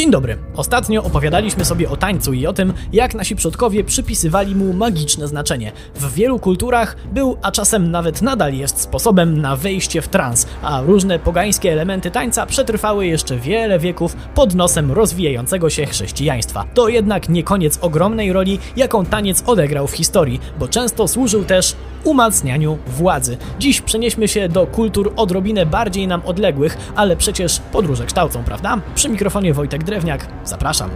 Dzień dobry. Ostatnio opowiadaliśmy sobie o tańcu i o tym, jak nasi przodkowie przypisywali mu magiczne znaczenie. W wielu kulturach był, a czasem nawet nadal jest sposobem na wejście w trans, a różne pogańskie elementy tańca przetrwały jeszcze wiele wieków pod nosem rozwijającego się chrześcijaństwa. To jednak nie koniec ogromnej roli, jaką taniec odegrał w historii, bo często służył też umacnianiu władzy. Dziś przenieśmy się do kultur odrobinę bardziej nam odległych, ale przecież podróże kształcą, prawda? Przy mikrofonie Wojtek Drewniak, zapraszam.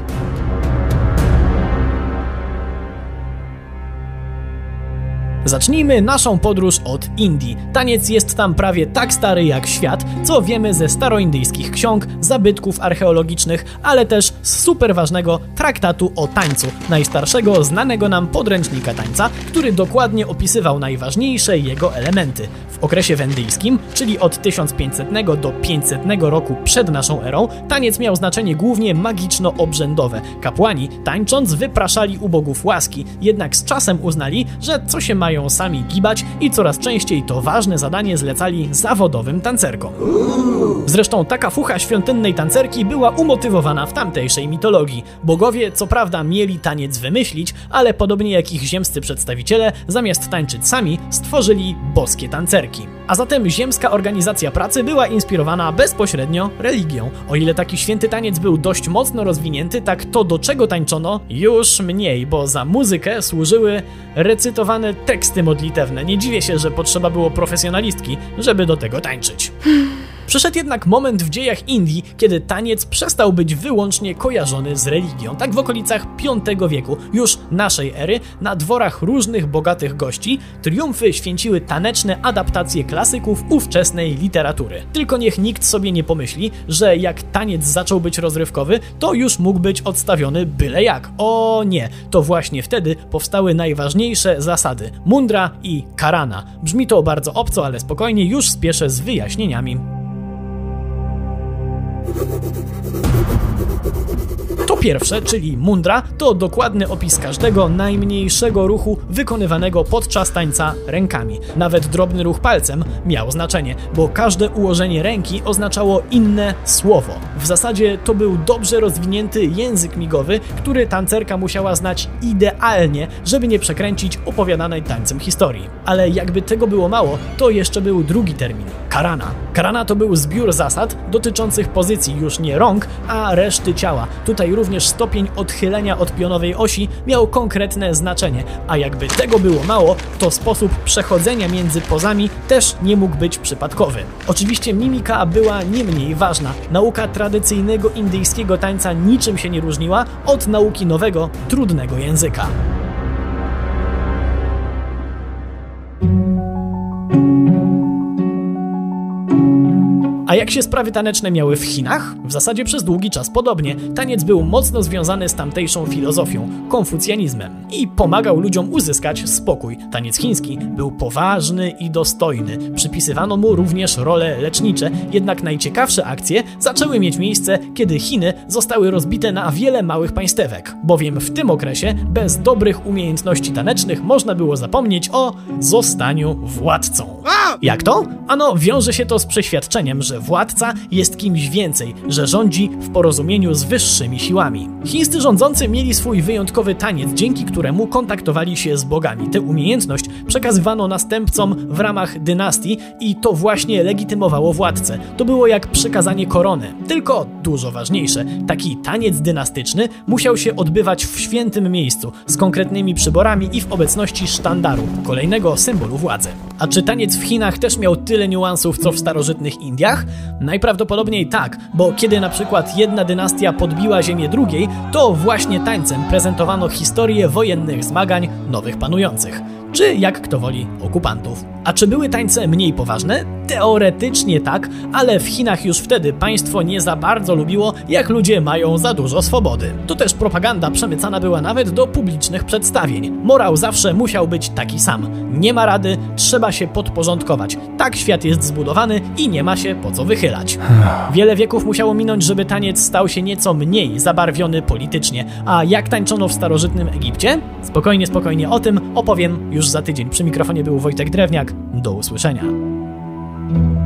Zacznijmy naszą podróż od Indii. Taniec jest tam prawie tak stary jak świat, co wiemy ze staroindyjskich ksiąg, zabytków archeologicznych, ale też z super ważnego traktatu o tańcu, najstarszego znanego nam podręcznika tańca, który dokładnie opisywał najważniejsze jego elementy. W okresie wendyjskim, czyli od 1500 do 500 roku przed naszą erą, taniec miał znaczenie głównie magiczno-obrzędowe. Kapłani, tańcząc, wypraszali u bogów łaski, jednak z czasem uznali, że co się mają sami gibać i coraz częściej to ważne zadanie zlecali zawodowym tancerkom. Zresztą taka fucha świątynnej tancerki była umotywowana w tamtejszej mitologii. Bogowie co prawda mieli taniec wymyślić, ale podobnie jak ich ziemscy przedstawiciele, zamiast tańczyć sami, stworzyli boskie tancerki. A zatem ziemska organizacja pracy była inspirowana bezpośrednio religią. O ile taki święty taniec był dość mocno rozwinięty, tak to do czego tańczono już mniej, bo za muzykę służyły recytowane teksty modlitewne. Nie dziwię się, że potrzeba było profesjonalistki, żeby do tego tańczyć. Przyszedł jednak moment w dziejach Indii, kiedy taniec przestał być wyłącznie kojarzony z religią. Tak w okolicach V wieku, już naszej ery, na dworach różnych bogatych gości, triumfy święciły taneczne adaptacje klasyków ówczesnej literatury. Tylko niech nikt sobie nie pomyśli, że jak taniec zaczął być rozrywkowy, to już mógł być odstawiony byle jak. O nie, to właśnie wtedy powstały najważniejsze zasady mundra i karana. Brzmi to bardzo obco, ale spokojnie, już spieszę z wyjaśnieniami. Thank you. Pierwsze, czyli mundra, to dokładny opis każdego najmniejszego ruchu wykonywanego podczas tańca rękami. Nawet drobny ruch palcem miał znaczenie, bo każde ułożenie ręki oznaczało inne słowo. W zasadzie to był dobrze rozwinięty język migowy, który tancerka musiała znać idealnie, żeby nie przekręcić opowiadanej tańcem historii. Ale jakby tego było mało, to jeszcze był drugi termin karana. Karana to był zbiór zasad dotyczących pozycji już nie rąk, a reszty ciała. Tutaj również stopień odchylenia od pionowej osi miał konkretne znaczenie, a jakby tego było mało, to sposób przechodzenia między pozami też nie mógł być przypadkowy. Oczywiście mimika była nie mniej ważna. Nauka tradycyjnego indyjskiego tańca niczym się nie różniła od nauki nowego, trudnego języka. A jak się sprawy taneczne miały w Chinach? W zasadzie przez długi czas podobnie. Taniec był mocno związany z tamtejszą filozofią, konfucjanizmem i pomagał ludziom uzyskać spokój. Taniec chiński był poważny i dostojny. Przypisywano mu również role lecznicze, jednak najciekawsze akcje zaczęły mieć miejsce, kiedy Chiny zostały rozbite na wiele małych państewek. Bowiem w tym okresie bez dobrych umiejętności tanecznych można było zapomnieć o zostaniu władcą. Jak to? Ano, wiąże się to z przeświadczeniem, że władca jest kimś więcej, że rządzi w porozumieniu z wyższymi siłami. Chińscy rządzący mieli swój wyjątkowy taniec, dzięki któremu kontaktowali się z bogami. Tę umiejętność przekazywano następcom w ramach dynastii i to właśnie legitymowało władcę. To było jak przekazanie korony. Tylko dużo ważniejsze, taki taniec dynastyczny musiał się odbywać w świętym miejscu, z konkretnymi przyborami i w obecności sztandaru, kolejnego symbolu władzy. A czy taniec w Chinach też miał tyle niuansów co w starożytnych Indiach? Najprawdopodobniej tak, bo kiedy na przykład jedna dynastia podbiła ziemię drugiej, to właśnie tańcem prezentowano historię wojennych zmagań nowych panujących czy jak kto woli okupantów. A czy były tańce mniej poważne? Teoretycznie tak, ale w Chinach już wtedy państwo nie za bardzo lubiło, jak ludzie mają za dużo swobody. To też propaganda przemycana była nawet do publicznych przedstawień. Morał zawsze musiał być taki sam. Nie ma rady, trzeba się podporządkować. Tak świat jest zbudowany i nie ma się po co wychylać. Wiele wieków musiało minąć, żeby taniec stał się nieco mniej zabarwiony politycznie. A jak tańczono w starożytnym Egipcie? Spokojnie, spokojnie o tym opowiem już za tydzień. Przy mikrofonie był Wojtek Drewniak. Do usłyszenia. thank you